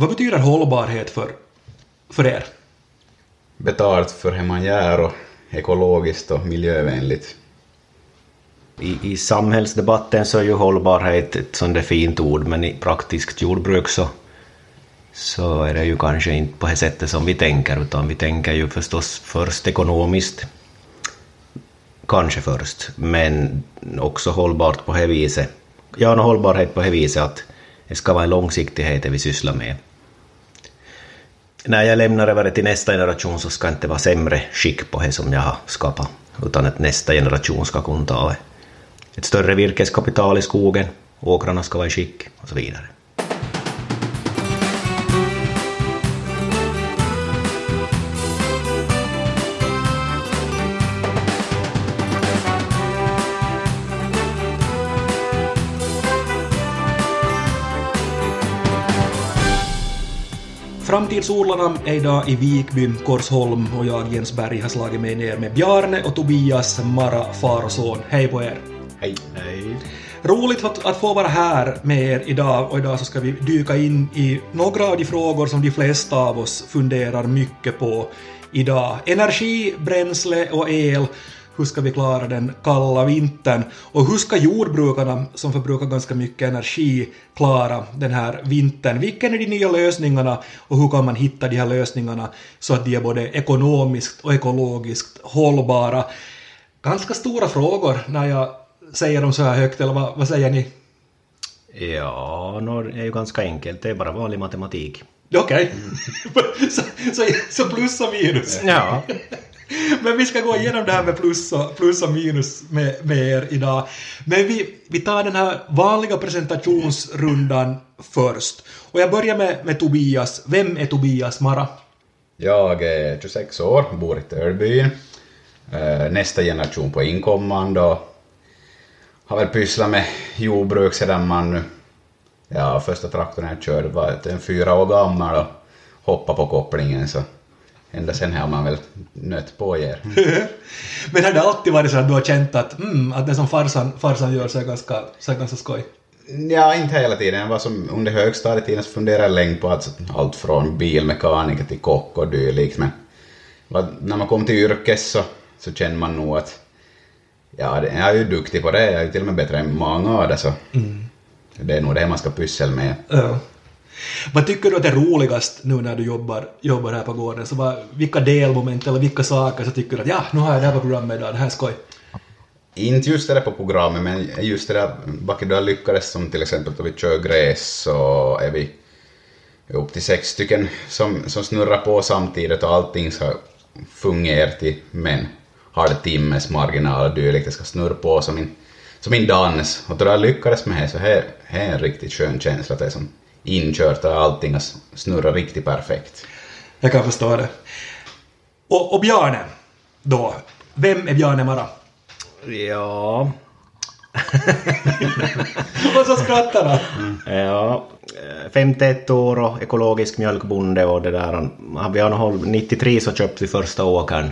Vad betyder hållbarhet för, för er? Betalt för hur man gör och ekologiskt och miljövänligt. I, I samhällsdebatten så är ju hållbarhet ett sånt där fint ord, men i praktiskt jordbruk så, så är det ju kanske inte på det sättet som vi tänker, utan vi tänker ju förstås först ekonomiskt, kanske först, men också hållbart på det viset. Ja, no, hållbarhet på det viset att det ska vara en långsiktighet det vi sysslar med. När jag lämnar över det till nästa generation så ska det inte vara sämre skick på det som jag har skapat, utan att nästa generation ska kunna ta ett större virkeskapital i skogen, åkrarna ska vara i skick och så vidare. Framtidsodlarna är idag i Vikby, Korsholm och jag, Jens Berg, har slagit mig ner med Bjarne och Tobias, Mara, far och son. Hej på er! Hej! Hej. Roligt att, att få vara här med er idag och idag så ska vi dyka in i några av de frågor som de flesta av oss funderar mycket på idag. Energi, bränsle och el. Hur ska vi klara den kalla vintern? Och hur ska jordbrukarna, som förbrukar ganska mycket energi, klara den här vintern? Vilka är de nya lösningarna och hur kan man hitta de här lösningarna så att de är både ekonomiskt och ekologiskt hållbara? Ganska stora frågor när jag säger dem så här högt, eller vad, vad säger ni? Ja, no, det är ju ganska enkelt, det är bara vanlig matematik. Okej. så, så, så plus och minus. Ja. Men vi ska gå igenom det här med plus och, plus och minus med, med er idag. Men vi, vi tar den här vanliga presentationsrundan först. Och jag börjar med, med Tobias. Vem är Tobias Mara? Jag är 26 år, bor i Tölbyn. Eh, nästa generation på inkommande och har väl pysslat med jordbruk sedan man nu... Ja, första traktorn jag körde var en fyra år gammal och hoppade på kopplingen så ända sen har man väl nött på er. Men har det alltid varit så att du har känt att, mm, att det som farsan, farsan gör så är ganska, så är ganska skoj? Ja, inte hela tiden. Jag var som under högstadietiden så funderade jag länge på att allt från bilmekaniker till kock och dylikt men när man kom till yrkes så, så känner man nog att ja, jag är ju duktig på det, jag är ju till och med bättre än många av det så det är nog det man ska pyssla med. Ja. Vad tycker du att är roligast nu när du jobbar, jobbar här på gården? Så vad, vilka delmoment eller vilka saker så tycker du att ja, nu har jag det här på programmet idag, det här är skoj? Inte just det där på programmet, men just det där Bakidal lyckades som till exempel då vi kör gräs så är vi upp till sex stycken som, som snurrar på samtidigt och allting ska fungera till men har det timmes marginal och dylikt. Det ska snurra på som en, som en dans. Och då jag lyckades med det så här här är en riktigt skön känsla att det är som inkört och allting har snurrat riktigt perfekt. Jag kan förstå det. Och, och Bjarne, då. Vem är Bjarne Mara? Ja, Och så skrattar han. ja. eh, 51 år och ekologisk mjölkbonde och det där. Vi har hållit- 93 så köpte vi första åkern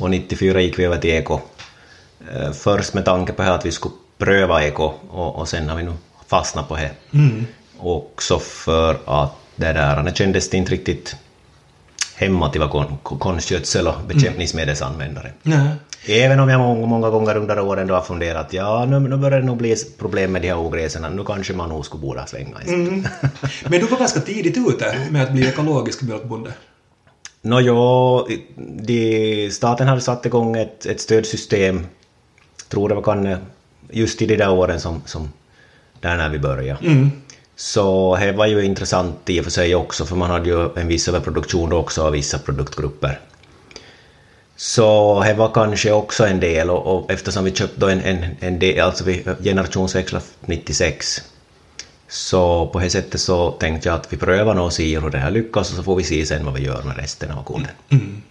och 94 gick vi över till eko. Eh, Först med tanke på att vi skulle pröva eko och, och sen har vi nu fastnat på det. Också för att det där, det kändes inte riktigt hemma vara kon, konstgödsel och bekämpningsmedelsanvändare. Nej. Även om jag många, många gånger under åren då har funderat ja nu, nu börjar det nog bli problem med de här ogräsen, nu kanske man nog skulle borde svänga istället. Men du var ganska tidigt ute med att bli ekologisk mjölkbonde. Nå ja, de, staten hade satt igång ett, ett stödsystem, tror det var kan, just i de där åren som, som där när vi började. Så det var ju intressant i och för sig också, för man hade ju en viss överproduktion då också av vissa produktgrupper. Så det var kanske också en del och, och eftersom vi köpte en, en, en del, alltså vi generationsväxlade 96 så på det sättet så tänkte jag att vi prövar nog och ser hur det här lyckas och så får vi se sen vad vi gör med resten av koden. Mm. Mm.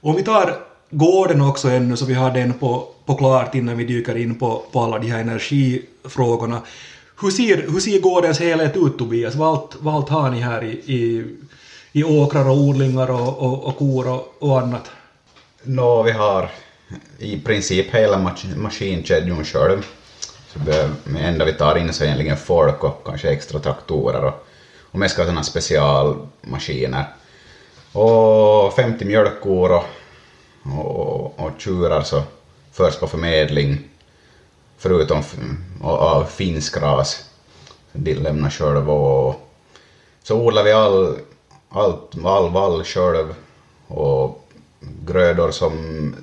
Om vi tar gården också ännu, så vi har den på, på klart innan vi dyker in på, på alla de här energifrågorna. Hur ser, hur ser gårdens helhet ut, Tobias? Vad allt, har ni här i, i, i åkrar och odlingar och, och, och kor och, och annat? Nå, vi har i princip hela mas- maskinkedjan själv. Så det enda vi tar in så är egentligen folk och kanske extra traktorer och, och mest ska ha sådana specialmaskiner. Och 50 mjölkkor och, och, och tjurar så förs på förmedling, förutom av finsgras. De lämnar själv och så odlar vi all, allt, all vall själv och grödor som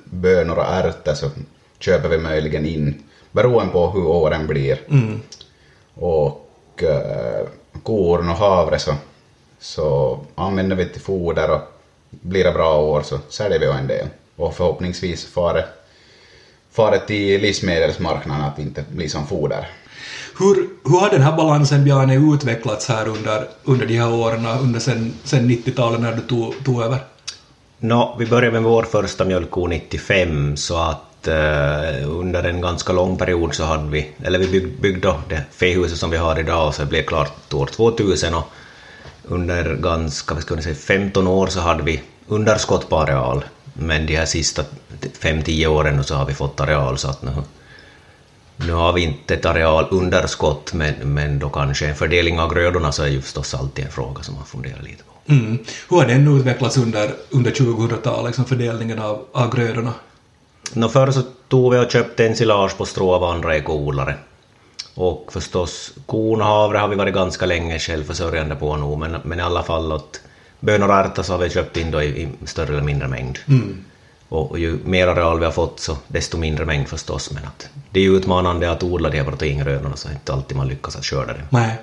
bönor och ärtor så köper vi möjligen in beroende på hur åren blir. Och eh, korn och havre så, så använder vi till foder och blir det bra år så säljer vi en del. Och förhoppningsvis far det, far det till livsmedelsmarknaden att inte blir som foder. Hur, hur har den här balansen, Bjarne, utvecklats här under, under de här åren, under sen, sen 90-talet när du tog, tog över? Nå, vi började med vår första mjölkko 95 så att eh, under en ganska lång period så hade vi, eller vi bygg, byggde det fähuset som vi har idag och så blev klart år 2000 och under ganska, vad ska man säga, 15 år så hade vi underskott på areal men de här sista 5-10 åren så har vi fått areal så att nu, nu har vi inte ett arealunderskott men, men då kanske en fördelning av grödorna så är ju förstås alltid en fråga som man funderar lite på. Mm. Hur har den utvecklats under, under 2000-talet, liksom fördelningen av, av grödorna? Nå, förr så tog vi och köpte ensilage på strå av andra ekoodlare. Och förstås, korn och havre har vi varit ganska länge självförsörjande på nu, men, men i alla fall att bönor och ärtor så har vi köpt in då i, i större eller mindre mängd. Och, och ju mer areal vi har fått så desto mindre mängd förstås, men att det är utmanande att odla de här proteingrödorna så är inte alltid man lyckas att skörda det. Nej.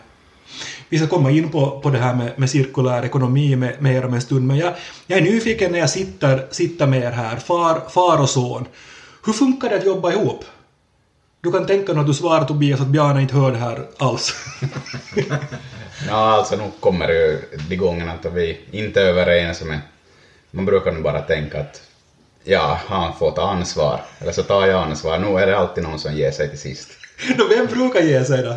Vi ska komma in på, på det här med, med cirkulär ekonomi med, med er om en stund, men jag, jag är nyfiken när jag sitter, sitter med er här, far, far och son. Hur funkar det att jobba ihop? Du kan tänka dig att du svarar Tobias att Bjarne inte hör det här alls. Ja, alltså nu kommer det ju de gångerna att vi inte är överens, men man brukar nog bara tänka att ja, han får ta ansvar, eller så tar jag ansvar. Nu är det alltid någon som ger sig till sist. Nå, Vem brukar ge sig då?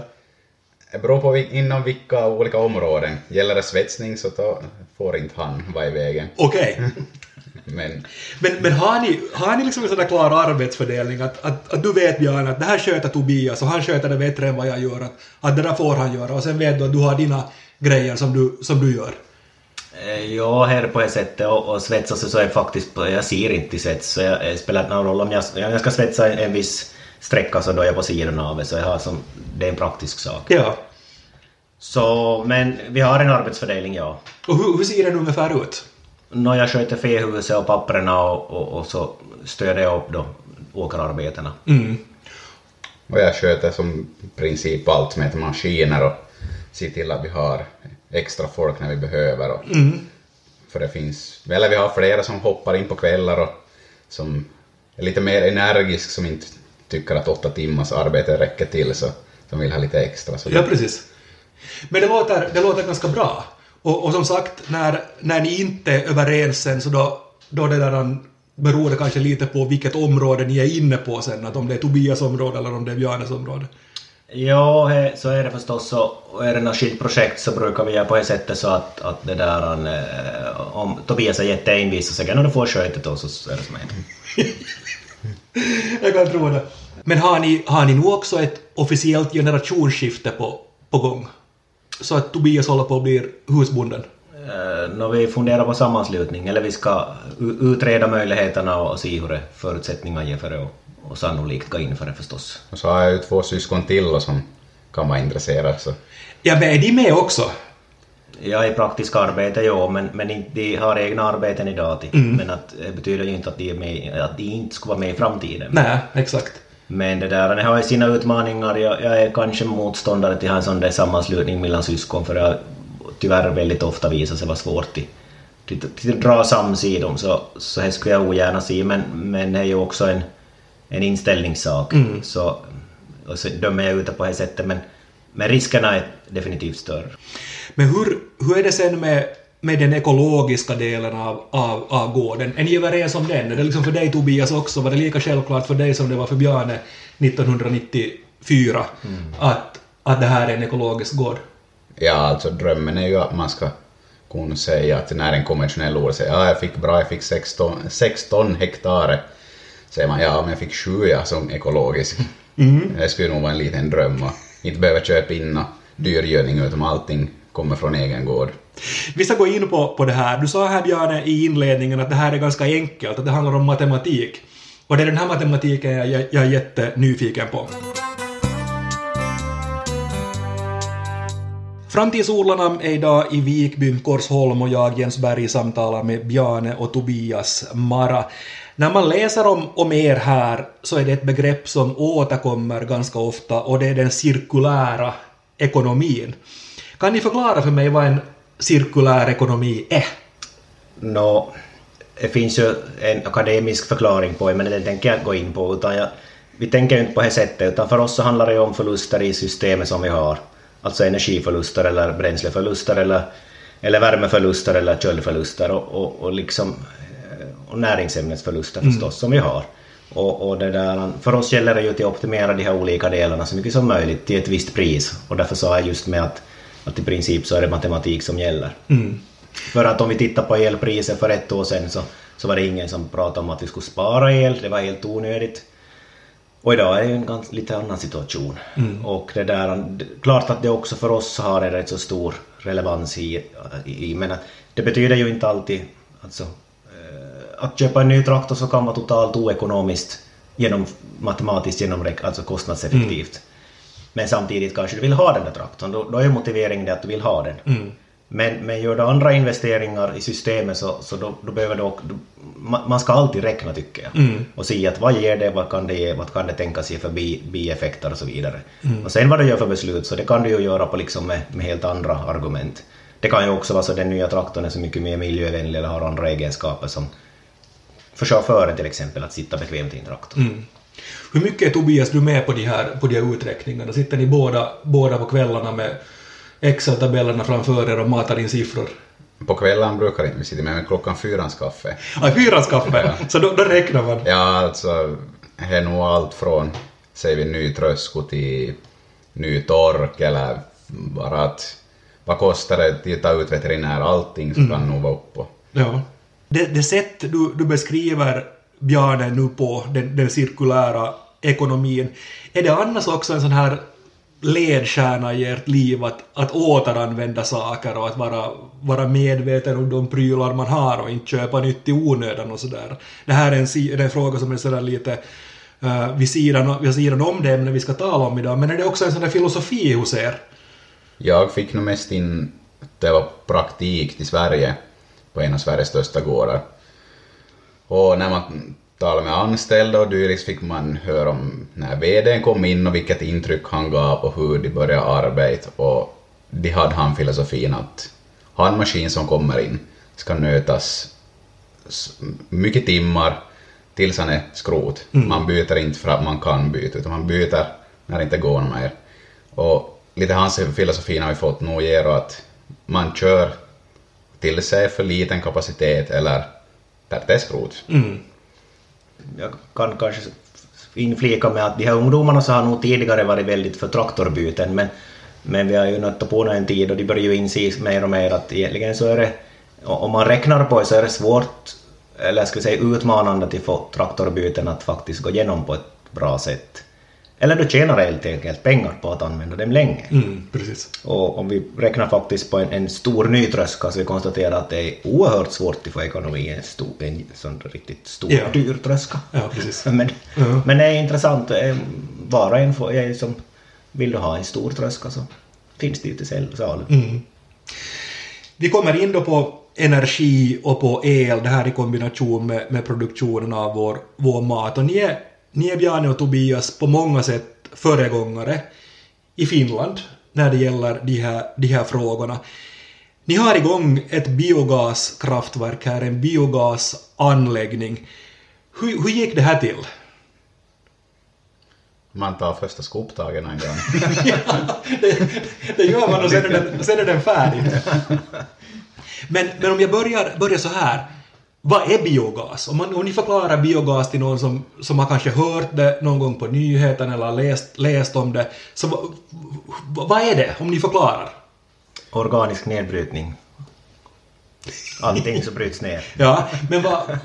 Det beror på inom vilka olika områden. Gäller det svetsning så då får inte han vara i vägen. Okej. Men Men, men har ni, har ni liksom en sån där klar arbetsfördelning att, att, att du vet Björn att det här sköter Tobias och han sköter det bättre än vad jag gör, att, att det där får han göra och sen vet du att du har dina grejer som du, som du gör. Eh, Ja, här på det sättet och, och svetsa så är faktiskt, på- jag ser inte svets så jag, det spelar inte någon roll om jag, jag ska svetsa en, en viss sträcka så då är jag på sidan av det så jag har som, det är en praktisk sak. Ja. Så, men vi har en arbetsfördelning, ja. Och hur, hur ser den ungefär ut? Nå, jag sköter fähuset och papperna och, och, och så stöder jag upp då åkerarbetena. Mm. och jag sköter som princip allt som heter maskiner och ser till att vi har extra folk när vi behöver. Och, För det finns, eller vi har flera som hoppar in på kvällar och som är lite mer energisk som inte tycker att åtta timmars arbete räcker till så som vill ha lite extra. Så Ja, precis. Men det låter, det låter ganska bra. Och, och som sagt, när, när ni inte är överens sen så då, då det där beror det kanske lite på vilket område ni är inne på sen, att om det är Tobias område eller om det är Bjarnes område. Ja, så är det förstås. Och är det något skilt projekt så brukar vi göra på det sättet så att, att det där, eh, om Tobias är jätteenvis så säger han att du får skötet då så är det som är. Jag kan tro det. Men har ni, har ni nu också ett officiellt generationsskifte på, på gång? Så att Tobias håller på att bli husbonden? Eh, När vi funderar på sammanslutning, eller vi ska utreda möjligheterna och se hur det förutsättningar ger för det och, och sannolikt gå in för det förstås. Och så har jag ju två syskon till och som kan vara intresserade. Så. Ja, men är de med också? Ja, i praktiska arbete, ja, men, men de har egna arbeten idag. Till, Men att, det betyder ju inte att de, är med, att de inte ska vara med i framtiden. Nej, exakt. Men det där, det har ju sina utmaningar. Jag, jag är kanske motståndare till en sån där sammanslutning mellan syskon för det har tyvärr väldigt ofta visat sig vara svårt att dra samsidom så, så det skulle jag ogärna se men, men det är ju också en, en inställningssak. Så, och så dömer jag ut det på det sättet men, men riskerna är definitivt större. Men hur, hur är det sen med, med den ekologiska delen av, av, av gården? Är ni överens om den? Är det liksom för dig Tobias också? Var det lika självklart för dig som det var för Bjarne 1994 att, att det här är en ekologisk gård? Ja, alltså drömmen är ju att man ska kunna säga att när en konventionell odlare säger ja, jag fick bra, jag fick 16, 16 hektar. Säger man ja, men jag fick 7 ja, som ekologisk. Det skulle nog vara en liten dröm och inte behöva köpa in någon dyr gödning utan allting kommer från egen gård. Vi ska gå in på, på det här. Du sa här Bjarne i inledningen att det här är ganska enkelt, att det handlar om matematik. Och det är den här matematiken jag, jag, jag är jättenyfiken på. Framtidsodlarna är idag i Vikbyn, Korsholm och jag, Jens Berg, samtalar med Bjarne och Tobias Mara. När man läser om, om er här så är det ett begrepp som återkommer ganska ofta och det är den cirkulära ekonomin. Kan ni förklara för mig vad en cirkulär ekonomi är? Nå, det finns ju en akademisk förklaring på det, men den tänker jag gå in på. Utan jag, vi tänker inte på det sättet, utan för oss så handlar det om förluster i systemet som vi har. Alltså energiförluster eller bränsleförluster eller, eller värmeförluster eller köldförluster och, och, och, liksom, eh, och näringsämnesförluster förstås mm. som vi har. Och, och det där, för oss gäller det ju att optimera de här olika delarna så mycket som möjligt till ett visst pris. Och därför sa jag just med att, att i princip så är det matematik som gäller. Mm. För att om vi tittar på elpriset för ett år sedan så, så var det ingen som pratade om att vi skulle spara el, det var helt onödigt. Och idag är det en ganska, lite annan situation. Mm. Och det där, klart att det också för oss har en rätt så stor relevans i, i men det betyder ju inte alltid, alltså, eh, att köpa en ny traktor så kan vara totalt oekonomiskt genom, matematiskt genomräknat, alltså kostnadseffektivt. Mm. Men samtidigt kanske du vill ha den där traktorn, då, då är motiveringen det att du vill ha den. Mm. Men, men gör du andra investeringar i systemet så, så då, då behöver du också, man ska alltid räkna tycker jag. Mm. Och se att vad ger det, vad kan det ge, vad kan det tänkas ge för bi, bieffekter och så vidare. Mm. Och sen vad du gör för beslut så det kan du ju göra på liksom med, med helt andra argument. Det kan ju också vara så att den nya traktorn är så mycket mer miljövänlig eller har andra egenskaper som för chauffören till exempel att sitta bekvämt i en traktor. Mm. Hur mycket är Tobias du med på de här, på de här uträkningarna? Sitter ni båda, båda på kvällarna med Excel-tabellerna framför er och matar in siffror? På kvällen brukar inte vi sitta med, men klockan fyrans kaffe. Ja, fyrans kaffe? Så då, då räknar man? Ja, alltså, det är nog allt från, säger vi, ny trösko till ny tork eller bara att vad kostar det att ta ut veterinär, allting så mm. kan nog vara uppe Ja. Det, det sätt du, du beskriver björnen nu på den, den cirkulära ekonomin, är det annars också en sån här ledstjärna i ert liv att, att återanvända saker och att vara, vara medveten om de prylar man har och inte köpa nytt i onödan och sådär. Det här är en, en fråga som är sådär lite uh, vid, sidan, vid sidan om det ämne vi ska tala om idag, men är det också en sån där filosofi hos er? Jag fick nog mest in det var praktik till Sverige på en av Sveriges största gårdar. Och när man talade med anställda och dylikt fick man höra om när VDn kom in och vilket intryck han gav och hur de började arbeta och de hade han filosofin att ha en maskin som kommer in ska nötas mycket timmar tills han är skrot. Mm. Man byter inte för att man kan byta, utan man byter när det inte går mer. Och lite hans filosofi har vi fått nog ger att man kör till sig för liten kapacitet eller där det är skrot. Mm jag kan kanske inflika med att de här ungdomarna så har nog tidigare varit väldigt för traktorbyten men, men vi har ju nött på en tid och de börjar ju inse mer och mer att egentligen så är det, om man räknar på det så är det svårt, eller ska vi säga utmanande att få traktorbyten att faktiskt gå igenom på ett bra sätt. Eller du tjänar helt enkelt pengar på att använda dem länge. Mm, precis. Och om vi räknar faktiskt på en, en stor ny tröska så vi konstaterar att det är oerhört svårt att få ekonomi i en, stor, en sån riktigt stor ja. dyr tröska. Ja, precis. men, ja. men det är intressant, eh, var och en får, är som, vill du ha en stor tröska så finns det ju till salu. Mm. Vi kommer in då på energi och på el, det här i kombination med, med produktionen av vår, vår mat. Och ni är ni är Bjarne och Tobias på många sätt föregångare i Finland när det gäller de här, de här frågorna. Ni har igång ett biogaskraftverk här, en biogasanläggning. Hur, hur gick det här till? Man tar första skoptagen en gång. ja, det, det, gör man och sen är den, sen är den färdig. Men, men om jag börjar, börjar så här. Vad är biogas? Om, man, om ni förklarar biogas till någon som, som har kanske hört det någon gång på nyheten eller läst, läst om det, så vad är det om ni förklarar? Organisk nedbrytning. Allting som bryts ner. ja, men vad,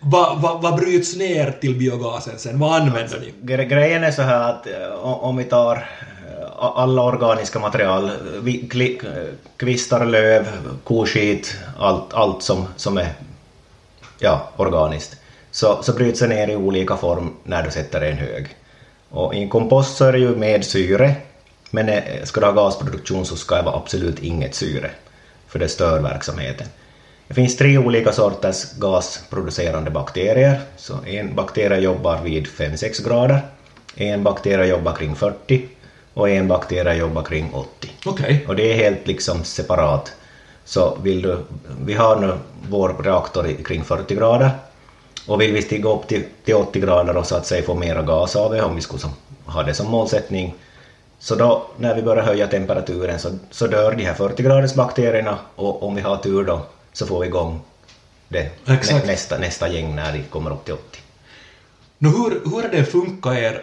vad, vad, vad bryts ner till biogasen sen? Vad använder alltså, ni? Grejen är så här att eh, om vi tar eh, alla organiska material, kli- kvistar, löv, koskit, allt, allt som, som är ja, organiskt, så, så bryts det ner i olika form när du sätter en hög. Och i en kompost så är det ju med syre, men eh, ska du ha gasproduktion så ska det vara absolut inget syre, för det stör verksamheten. Det finns tre olika sorters gasproducerande bakterier. Så en bakterie jobbar vid 5-6 grader, en bakterie jobbar kring 40 och en bakterie jobbar kring 80. Okej. Och det är helt liksom separat. Så vill du, vi har nu vår reaktor i- kring 40 grader och vill vi stiga upp till, till 80 grader och så att säga få mera gas av det, om vi skulle som, ha det som målsättning, så då när vi börjar höja temperaturen så, så dör de här 40 bakterierna och om vi har tur då så får vi igång det, Exakt. nä, nästa, nästa gäng när de kommer upp till 80. Nu hur, hur har det funkat er,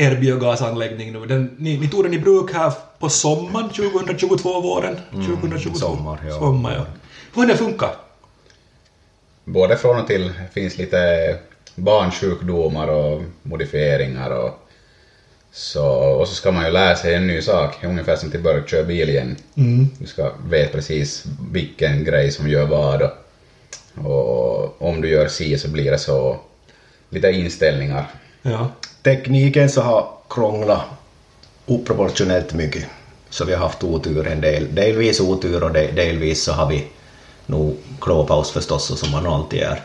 er biogasanläggning nu? Den, ni, ni tog den i bruk här på sommaren 2022, våren 2022? sommar, ja. Sommar, ja. Hur har det funkat? Både från och till finns lite barnsjukdomar och modifieringar och så, och så ska man ju lära sig en ny sak, ungefär som till början köra bil igen. Du ska veta precis vilken grej som gör vad och, och om du gör si så blir det så. Lite inställningar. Ja. Tekniken så har krånglat oproportionellt mycket. Så vi har haft otur en del. Delvis otur och de- delvis så har vi nog klåpaus förstås, och som man alltid är.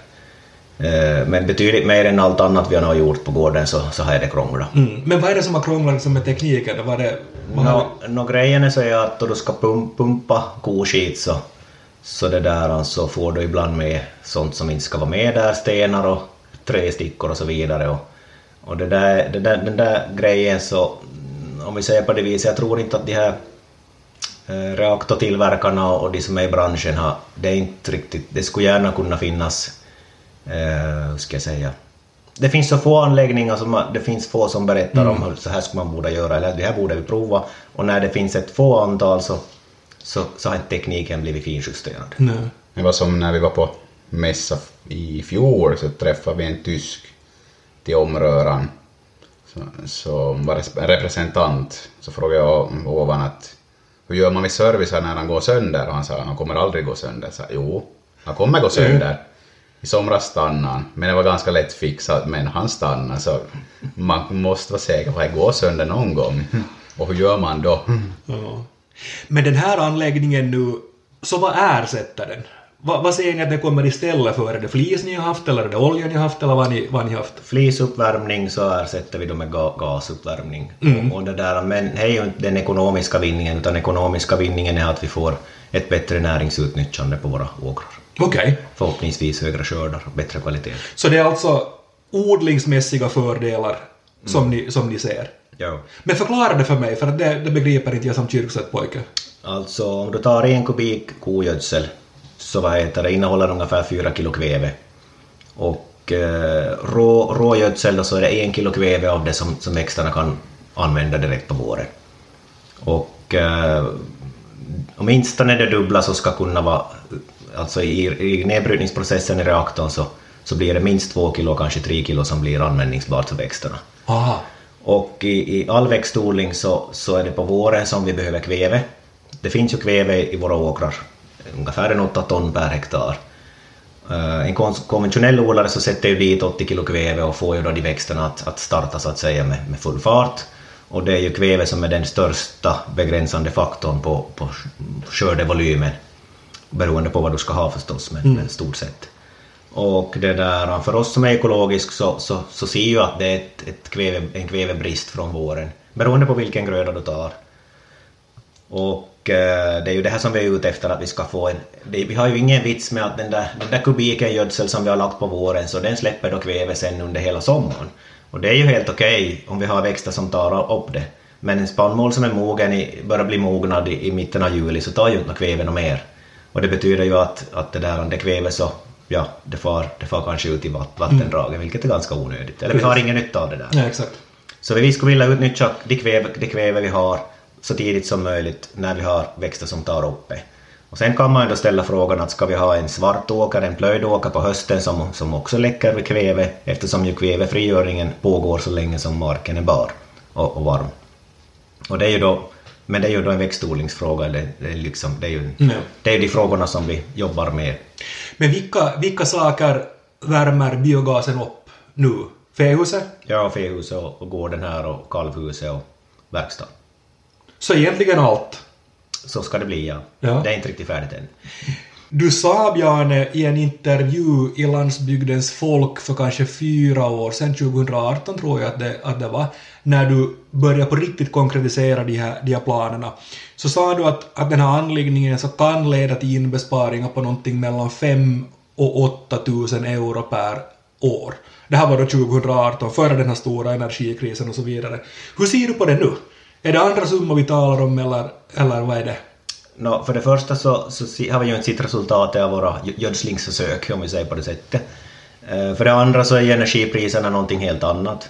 Eh, Men betydligt mer än allt annat vi har gjort på gården så, så har det krånglat. Mm. Men vad är det som har krånglat liksom med tekniken? Var det, har, Nå, nå, grejen är så är att då du ska pum, pumpa koskit så, så det där så får du ibland med sånt som inte ska vara med där, stenar och trästickor och så vidare. Och, och det där, det där, den där grejen så, om vi säger på det viset, jag tror inte att de här eh, reaktortillverkarna och de som är i branschen har, det är inte riktigt, det skulle gärna kunna finnas, eh, hur ska jag säga, det finns så få anläggningar som det finns få som berättar om hur så här ska man borde göra eller det här borde vi prova och när det finns ett få antal så, så, så har inte tekniken blivit finjusterad. nej. Det var som när vi var på mässa i fjol så träffade vi en tysk till omröran. Så, så var det en representant. Så frågade jag ovan att hur gör man med servicen när han går sönder? Och han sa han kommer aldrig gå sönder. Så, jo, han kommer gå sönder. I somras stannade han, men det var ganska lätt fixat, men han stannade så man måste vara säker på att det går sönder någon gång. Och hur gör man då? Ja. Men den här anläggningen nu, så vad ersätter den? Vad, vad säger ni att det kommer istället för? Är det flis ni har haft, eller är det olja ni har haft, eller vad ni, vad ni har haft? Flisuppvärmning så ersätter vi då med ga gasuppvärmning. Och, och det där, men det är ju inte den ekonomiska vinningen, utan ekonomiska vinningen är att vi får ett bättre näringsutnyttjande på våra åkrar. Okej. Förhoppningsvis högre skördar och bättre kvalitet. Så det är alltså odlingsmässiga fördelar som, ni, som ni ser? Ja. Men förklara det för mig, för det, det begriper inte jag som kyrksett pojke. Alltså om du tar en kubik kogödsel så vad heter det, innehåller ungefär 4 kilo kväve. Och eh, rå, rågödsel så är det en kilo kväve av det som, som växterna kan använda direkt på våren. Och eh, åtminstone det dubbla så ska kunna vara, alltså i, i nedbrytningsprocessen i reaktorn så, så blir det minst 2 kilo, kanske 3 kilo som blir användningsbart för växterna. Aha. Och i, i all växtodling så, så är det på våren som vi behöver kväve. Det finns ju kväve i våra åkrar, ungefär en 8 ton per hektar. Eh, en kon- konventionell odlare så sätter ju dit 80 kilo kväve och får ju då de växterna att, att starta så att säga med, med full fart. Och det är ju kväve som är den största begränsande faktorn på, på skördevolymen. Beroende på vad du ska ha förstås, men, men stort sett. Och det där, för oss som är ekologisk så, så, så ser ju att det är ett, ett kväve, en kvävebrist från våren, beroende på vilken gröda du tar. Och det är ju det här som vi är ute efter, att vi ska få en... Det, vi har ju ingen vits med att den där, den där kubiken gödsel som vi har lagt på våren, så den släpper då kväve sen under hela sommaren. Och det är ju helt okej om vi har växter som tar upp det. Men en spannmål som är mogen, i, börjar bli mognad i, i mitten av juli, så tar ju inte kväve något mer. Och det betyder ju att, att det där, om det kväve så, ja, det far, det far kanske ut i vatt- vattendragen, vilket är ganska onödigt. Eller vi har ingen nytta av det där. Ja, exakt. Så vi skulle vilja utnyttja det kväve, det kväve vi har så tidigt som möjligt när vi har växter som tar upp det. Och sen kan man ju då ställa frågan att ska vi ha en svart åker, en plöjd åker på hösten som, som också läcker med kväve eftersom ju kvävefrigöringen pågår så länge som marken är bar och, och varm. Och det är ju då, men det är ju då en växtodlingsfråga. Det, det, är liksom, det, är ju, det är ju de frågorna som vi jobbar med. Men vilka, vilka saker värmer biogasen upp nu? Fähuset? Ja, fähuset och, och gården här och kalvhuset och verkstad. Så egentligen allt. Så ska det bli, ja. Ja. Det är inte riktigt färdigt än. Du sa, Bjarne, i en intervju i Landsbygdens folk för kanske fyra år sedan, 2018 tror jag att det, att det var, när du började på riktigt konkretisera de här, de här planerna, så sa du att, att den här anläggningen så kan leda till inbesparingar på någonting mellan 5 och 8 000 euro per år. Det här var då 2018, före den här stora energikrisen och så vidare. Hur ser du på det nu? Är det andra summor vi talar om eller, eller vad är det? No, för det första så, så har vi ju inte sett resultatet av våra gödslingsförsök, om vi säger på det sättet. Eh, för det andra så är ju energipriserna någonting helt annat.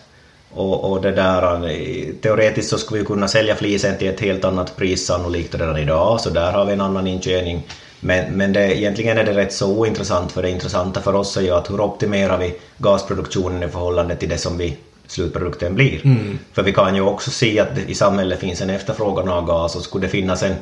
Och, och det där, eh, teoretiskt så skulle vi kunna sälja flisen till ett helt annat pris sannolikt redan idag, så där har vi en annan intjäning. Men, men det, egentligen är det rätt så ointressant, för det intressanta för oss är ju att hur optimerar vi gasproduktionen i förhållande till det som vi slutprodukten blir. För vi kan ju också se att det i samhället finns en efterfrågan av gas och skulle det finnas en,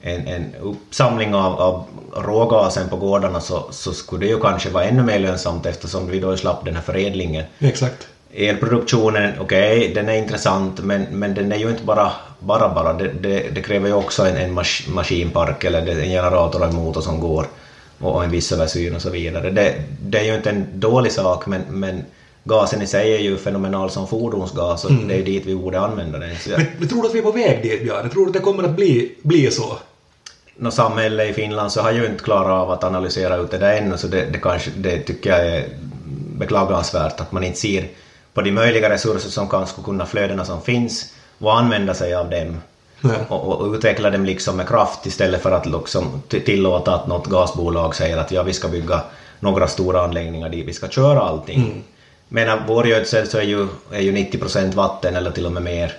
en, en uppsamling av, av rågasen på gårdarna så, så skulle det ju kanske vara ännu mer lönsamt eftersom vi då slapp den här förädlingen. Exakt. Elproduktionen, okej, den är intressant men, men den är ju inte bara bara, bara. Det, det, det kräver ju också en, en mas, maskinpark eller en generator och en motor som går och, och en viss översyn och så vidare. Det, det är ju inte en dålig sak men, men gasen i sig är ju fenomenal som fordonsgas och det är dit vi borde använda den. Så, Men, men tror du att vi är på väg dit, Björn? Tror du att det kommer att bli, bli så? Nå, samhället i Finland så har ju inte klarat av att analysera ut det där ännu så det, det, kanske, det tycker jag är beklagansvärt att man inte ser på de möjliga resurser som kan skulle kunna flödena som finns och använda sig av dem Nej. och, och, utveckla dem liksom med kraft istället för att liksom tillåta att något gasbolag säger att ja, vi ska bygga några stora anläggningar dit vi ska köra allting. Men vår gödsel så är ju, är ju 90% vatten eller till och med mer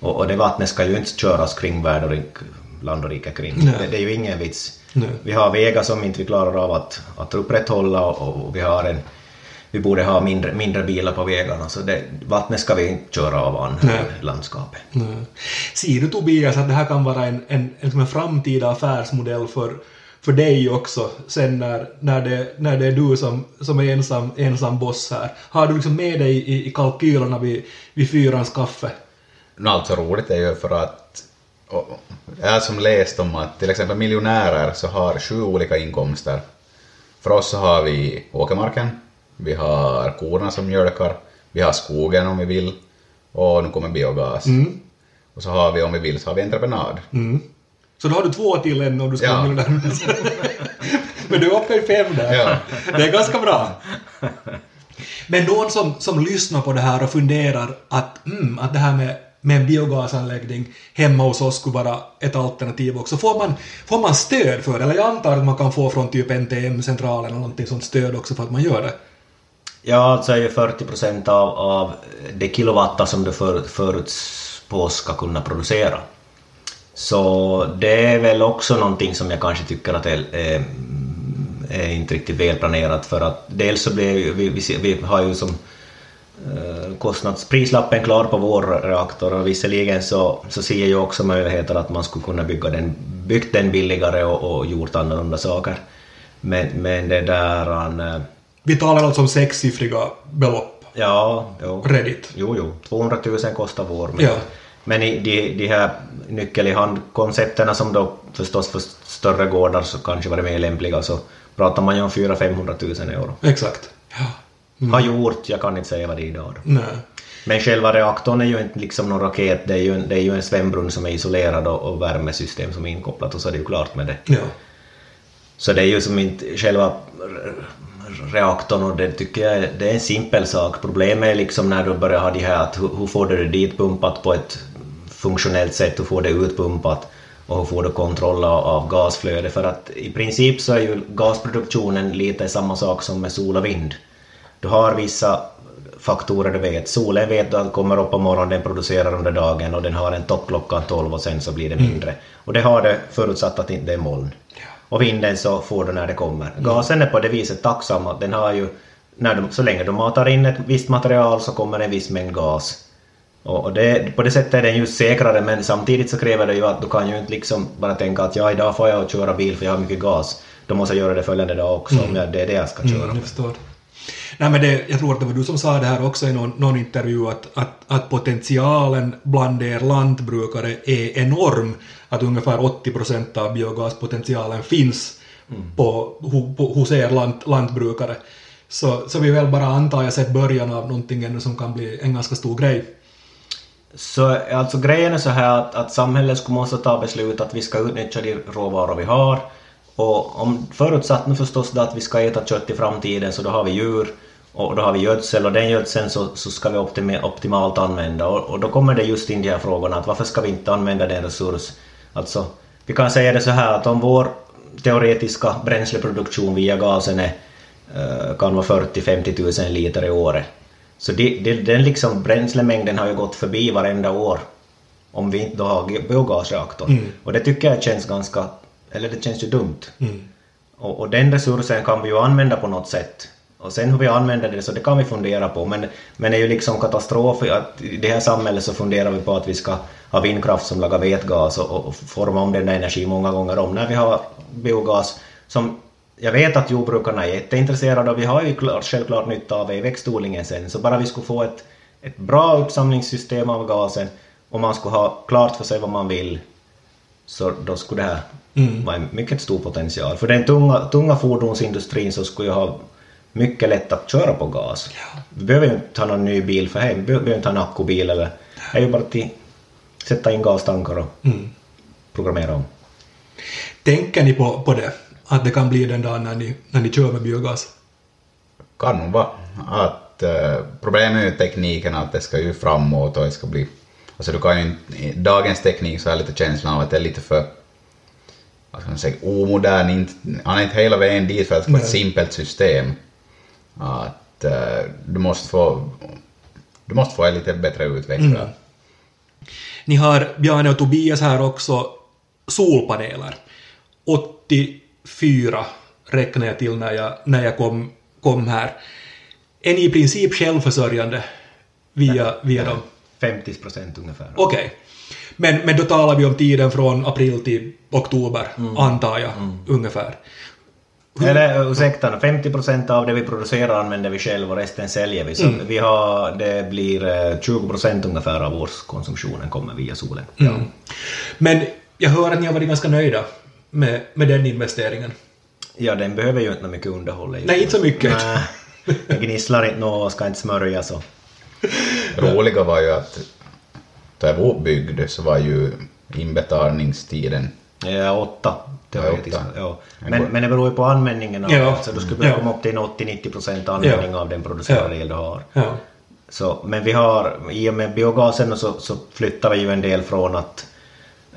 och, och det vattnet ska ju inte köras kring värld och rik, land och rike kring. Det, det är ju ingen vits. Nej. Vi har vägar som inte vi klarar av att, att upprätthålla och, och vi har en vi borde ha mindre, mindre bilar på vägarna så det, vattnet ska vi inte köra av an, landskapet. Nej. Ser du Tobias att det här kan vara en, en, en, en framtida affärsmodell för, för dig också sen när, när, det, när det är du som, som är ensam, ensam boss här? Har du liksom med dig i, i kalkylerna vid, vid fyrans kaffe? Nå, alltså roligt är ju för att jag har som läst om att till exempel miljonärer så har sju olika inkomster. För oss så har vi åkermarken, vi har korna som mjölkar, vi har skogen om vi vill och nu kommer biogas. Och så har vi om vi vill så har vi entreprenad. Mm. Så då har du två till än om du ska Ja. där. Men du är uppe i fem där. Ja. Det är ganska bra. Men någon som, som lyssnar på det här och funderar att, mm, att det här med, med en biogasanläggning hemma hos oss skulle vara ett alternativ också. Får man, får man stöd för det? Eller jag antar att man kan få från typ NTM-centralen eller någonting sånt stöd också för att man gör det. Ja, alltså är ju 40 procent av, av de kilowattar som du för, förutspås ska kunna producera. Så det är väl också någonting som jag kanske tycker att är, är, är inte riktigt välplanerat för att dels så blir vi, vi, vi har ju som eh, kostnadsprislappen klar på vår reaktor och visserligen så, så ser jag ju också möjligheter att man skulle kunna bygga den, byggt den billigare och, och gjort annorlunda saker. Men, men det där... eh, Vi talar alltså om sexsiffriga belopp. Ja, jo. Reddit. Jo, jo. 200 000 kostar vår. Men, Ja. Men i de, de här nyckel i hand-koncepterna som då förstås för större gårdar så kanske var det mer lämpliga så pratar man ju om 400-500 000 euro. Exakt. Ja. Har gjort, jag kan inte säga vad det är idag. då. Nej. Men själva reaktorn är ju inte liksom någon raket, det är ju en, det är ju en svämbrunn som är isolerad och, och värmesystem som är inkopplat och så är det ju klart med det. Ja. Så det är ju som inte själva reaktorn och det tycker jag är, det är en simpel sak. Problemet är liksom när du börjar ha de här att hur, hur får du det dit pumpat på ett funktionellt sätt, hur får det utpumpat och får du kontroll av, av gasflöde för att i princip så är ju gasproduktionen lite samma sak som med sol och vind. Du har vissa faktorer du vet. Solen vet du att kommer upp på morgonen, den producerar under dagen och den har en topp klockan 12 och sen så blir det mindre. Och det har det förutsatt att det inte är moln. Och vinden så får du när det kommer. Gasen är på det viset tacksam att den har ju, när du, så länge du matar in ett visst material så kommer en viss mängd gas. Och, det, på det sättet är den just säkrare men samtidigt så kräver det ju att du kan ju inte liksom bara tänka att ja idag får jag köra bil för jag har mycket gas. Då måste jag göra det följande dag också om jag, det är det jag ska köra. Mm, jag förstår. Nej, men det, jag tror att det var du som sa det här också i någon, någon intervju att, att, att potentialen bland er lantbrukare är enorm. Att ungefär 80 procent av biogaspotentialen finns på, ho, på, hos er lant, lantbrukare. Så, så vi väl bara antar jag sett början av någonting ännu som kan bli en ganska stor grej. Så alltså grejen är så här att, att samhället skulle måste ta beslut att vi ska utnyttja de råvaror vi har. Och om förutsatt nu förstås att vi ska äta kött i framtiden så då har vi djur och då har vi gödsel och den gödseln så, så ska vi optim, optimalt använda och, och då kommer det just in de här frågorna att varför ska vi inte använda den resurs? Alltså, vi kan säga det så här att om vår teoretiska bränsleproduktion via gasen är, eh, kan vara 40-50 000 liter i året. Så det, det, den liksom bränslemängden har ju gått förbi varenda år om vi inte då har biogasreaktorn. Och det tycker jag känns ganska, eller det känns ju dumt. Och, och den resursen kan vi ju använda på något sätt. Och sen hur vi använder det så det kan vi fundera på. Men, men det är ju liksom katastrof att i det här samhället så funderar vi på att vi ska ha vindkraft som lagar vätgas och, och forma om den där energi många gånger om. När vi har biogas som jag vet att jordbrukarna är jätteintresserade och vi har ju klart, självklart nytta av det i växtodlingen sen. Så bara vi skulle få ett, ett bra uppsamlingssystem av gasen och man skulle ha klart för sig vad man vill så då skulle det här vara en mycket stor potential. För den tunga, tunga fordonsindustrin så skulle ju ha mycket lätt att köra på gas. Vi behöver ju inte ha någon ny bil för det. Vi behöver inte ha en akkubil eller... Det är ju bara att sätta in gastankar och programmera om. Tänker ni på, på det? Att det kan bli den dagen när ni, när ni kör med biogas? Kan nog vara att eh, problemet med tekniken är att det ska ju framåt och det ska bli... Alltså du kan ju inte... i Dagens teknik så har jag lite känslan av att det är lite för vad ska man säga, omodern, inte, han är inte hela vägen dit för att det ska vara ett simpelt system. Att eh, du måste få du måste få en lite bättre utvecklare. Ni har, Bjarne och Tobias här också, solpaneler. 84 räknar jag till när jag, när jag kom, kom här. Är ni i princip självförsörjande via, via dem? 50 procent ungefär. Okej. Men, men då talar vi om tiden från april till oktober, antar jag, ungefär. Eller ursäkta, 50 procent av det vi producerar använder vi själva och resten säljer vi. Så vi har, det blir eh, 20 procent ungefär av årskonsumtionen kommer via solen. Mm. Men jag hör att ni har varit ganska nöjda med, med den investeringen. Ja, den behöver ju inte mycket underhåll. Nej, inte så mycket. Nej, det gnisslar inte nå och ska inte smörjas och... Roliga var ju att jag var uppbyggd så var ju inbetalningstiden Ja, åtta teoretiskt. åtta. Ja. Men, men det beror ju på användningen av Ja. Så du skulle behöva Ja. komma upp till en 80-90 procent användning Ja. av den producerade Ja. el du har. Ja. Så, men vi har, i och med biogasen så, så flyttar vi ju en del från att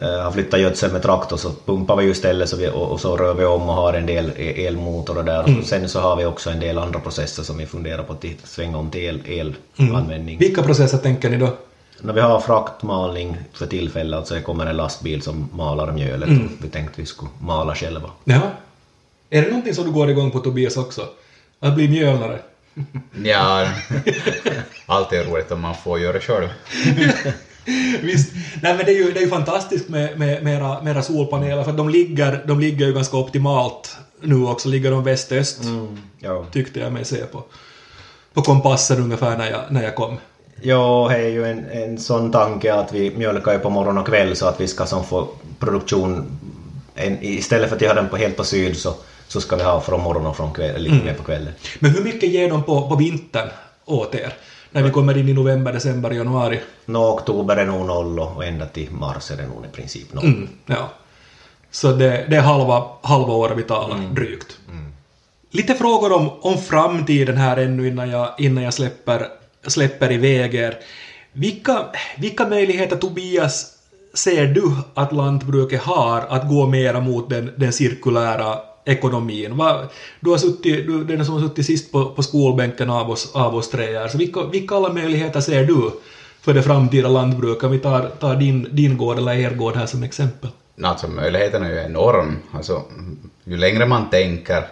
uh, ha flyttat gödsel med traktor så pumpar vi ju istället så vi, och, och så rör vi om och har en del e- elmotor och där. Och sen så har vi också en del andra processer som vi funderar på att svänga om till el, elanvändning. Vilka processer tänker ni då? När vi har fraktmalning för tillfället, alltså det kommer en lastbil som malar mjölet och vi tänkte vi skulle mala själva. Ja. Är det någonting som du går igång på Tobias också? Att bli mjölnare? Ja, allt är roligt om man får göra själv. Visst. Nej men det är ju, det är ju fantastiskt med, med, med, era, med era solpaneler för de ligger, de ligger ju ganska optimalt nu också. Ligger de väst-öst Ja. tyckte jag mig se på, på kompassen ungefär när jag, när jag kom. Ja, det är ju en, en sån tanke att vi mjölkar ju på morgon och kväll så att vi ska som få produktion en, istället för att ha den på helt på syd så, så ska vi ha från morgon och från kväll, lite mer på kvällen. Men hur mycket ger de på, på vintern åt er? När vi kommer in i november, december, januari? Nå, oktober är nog noll och ända till mars är det nog i princip noll. Mm, ja. Så det, det är halva, halva året vi talar, drygt. Lite frågor om, om framtiden här ännu innan jag, innan jag släpper, släpper iväg er. Vilka, vilka möjligheter, Tobias, ser du att lantbruket har att gå mera mot den, den cirkulära ekonomin? Va, du, har suttit, du är den som har suttit sist på, på skolbänken av oss, av oss tre här. Så vilka, vilka alla möjligheter ser du för det framtida lantbruket? Om vi tar, tar din, din gård eller er gård här som exempel. Alltså möjligheten är ju enorm. Alltså, ju längre man tänker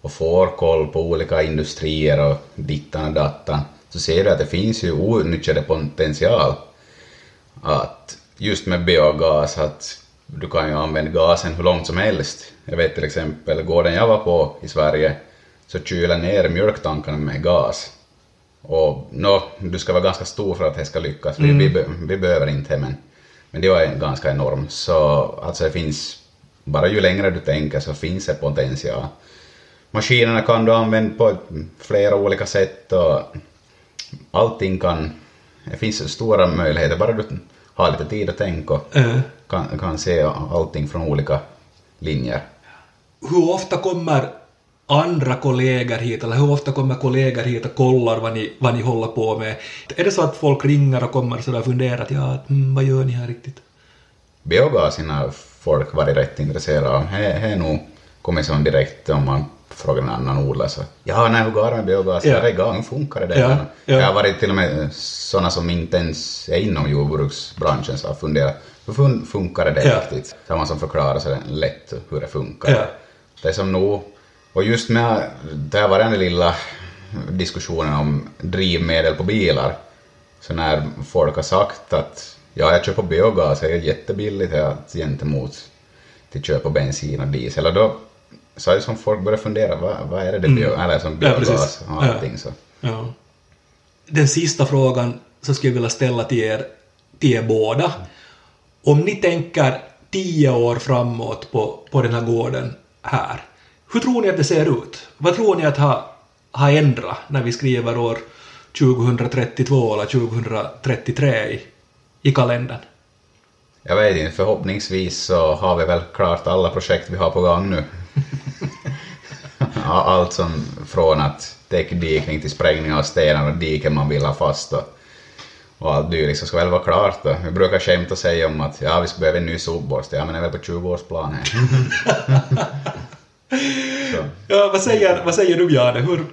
och får koll på olika industrier och dittan och dattan, så ser du att det finns ju outnyttjade potential. Att just med biogas, att du kan ju använda gasen hur långt som helst. Jag vet till exempel, gården jag var på i Sverige, så kyler ner mjölktankarna med gas. Och no, du ska vara ganska stor för att det ska lyckas, vi, vi, be- vi behöver inte men, men det var ganska enormt. Så alltså det finns, bara ju längre du tänker så finns det potential. Maskinerna kan du använda på flera olika sätt och allting kan, det finns stora möjligheter, bara du har lite tid att tänka Eh, kan, kan se allting från olika linjer. hur ofta kommer andra kollegor hit, eller hur ofta kommer kollegor hit och kollar vad ni, vad ni håller på med? Är det så att folk ringer och kommer sådär och funderar att ja, mm, vad gör ni här riktigt? Biogasen har folk varit rätt intresserade av. Det är nog kommit som direkt om man frågar en annan odlare så ja, nej, hur går det med biogas? Ja. Ja. Det är igång, funkar det? Ja, där? ja. Jag har varit till och med sådana som inte ens är inom jordbruksbranschen så har funderat hur fun- funkar det Ja. riktigt? Samma som förklarar så lätt hur det funkar. Ja. Det är som nog, och just med det här var den lilla diskussionen om drivmedel på bilar, så när folk har sagt att ja, jag på biogas, det är jättebilligt gentemot till köp på bensin och diesel, och då så är det som folk börjar fundera, vad, vad är det, det bio, eller som Mm. Ja, biogas precis. och Ja. allting så. Ja. Den sista frågan så skulle jag vilja ställa till er, till er båda. Om ni tänker tio år framåt på, på den här gården här, hur tror ni att det ser ut? Vad tror ni att ha, ha ändrat när vi skriver år 2032 eller 2033 i, i kalendern? Jag vet inte, förhoppningsvis så har vi väl klart alla projekt vi har på gång nu. Allt som från att täckdikning till sprängning av stenar och diken man vill ha fast och, och allt dylikt så ska väl vara klart då. Vi brukar skämta och säga om att ja, vi ska behöva en ny sopborste, ja men det är väl på 20-årsplan här. Ja, vad säger, vad säger du Jane? Hur,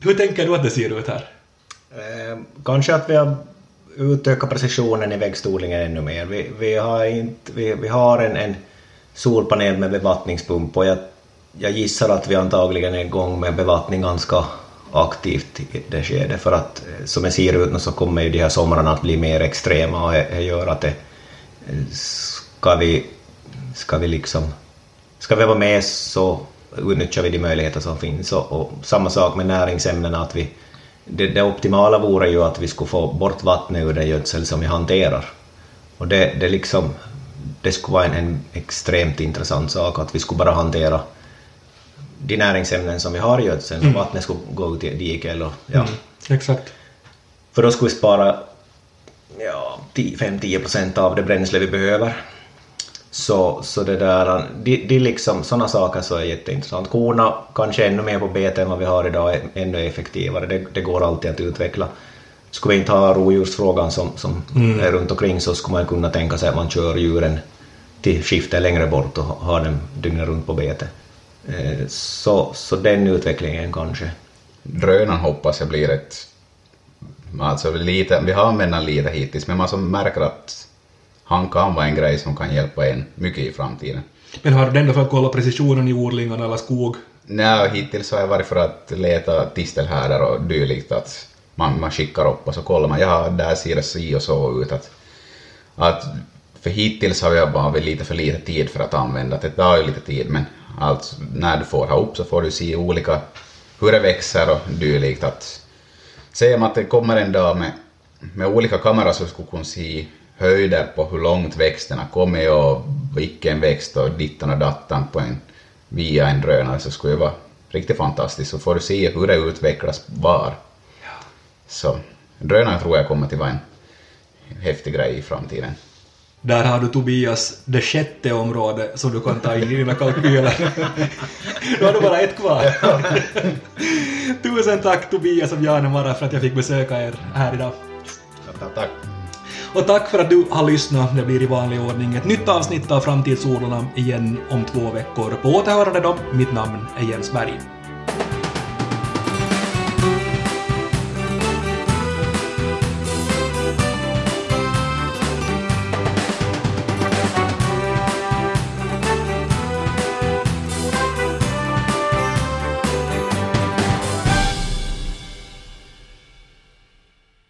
hur tänker du att det ser ut här? Eh, kanske att vi har utökat precisionen i växtodlingen ännu mer. Vi, vi har, inte, vi, vi har en, en solpanel med bevattningspump och jag, jag gissar att vi antagligen är igång med bevattning ganska aktivt i det skedet för att eh, som det ser ut nu så kommer ju de här somrarna att bli mer extrema och det, det gör att det ska vi, ska vi liksom ska vi vara med så utnyttjar vi de möjligheter som finns och, och samma sak med näringsämnena att vi det, det optimala vore ju att vi skulle få bort vattnet ur den gödsel som vi hanterar. Och det, det, liksom, det skulle vara en, en extremt intressant sak att vi skulle bara hantera de näringsämnen som vi har i gödseln och vattnet skulle gå ut i diket eller ja. Mm, exakt. För då skulle vi spara ja, 5-10 procent av det bränsle vi behöver. Så, så det där, de, de liksom, sådana saker så är jätteintressant. Korna kanske ännu mer på bete än vad vi har idag, är ännu effektivare. Det, det går alltid att utveckla. Skulle vi inte ha rovdjursfrågan som, som är runt omkring så skulle man kunna tänka sig att man kör djuren till skiftet längre bort och har dem dygnet runt på bete. Eh, Så, så den utvecklingen kanske. Drönaren hoppas jag blir ett... Alltså lite, vi har använt den lite hittills, men man som märker att han kan vara en grej som kan hjälpa en mycket i framtiden. Men har du ändå för att kolla precisionen i odlingarna eller skog? Nej, hittills har jag varit för att leta tistelhärdar och dylikt. Att man, man skickar upp och så kollar man, ja, där ser det si och så ut. Att, att, för hittills har jag bara haft lite för lite tid för att använda det. Det tar ju lite tid, men alltså, när du får ha upp så får du se olika, hur det växer och dylikt. Att, säger man att det kommer en dag med, med olika kameror så skulle kunna se höjder på hur långt växterna kommer och vilken växt och dittan och dattan på en, via en drönare så skulle det vara riktigt fantastiskt. Så får du se hur det utvecklas var. Så drönaren tror jag kommer att vara en häftig grej i framtiden. Där har du Tobias, det sjätte området som du kan ta in i dina kalkyler. Då har du bara ett kvar. Tusen tack Tobias och Jane Mara för att jag fick besöka er här idag. Tack. Och tack för att du har lyssnat. Det blir i vanlig ordning ett nytt avsnitt av Framtidsodlarna igen om två veckor. På återhörande då, mitt namn är Jens Berg.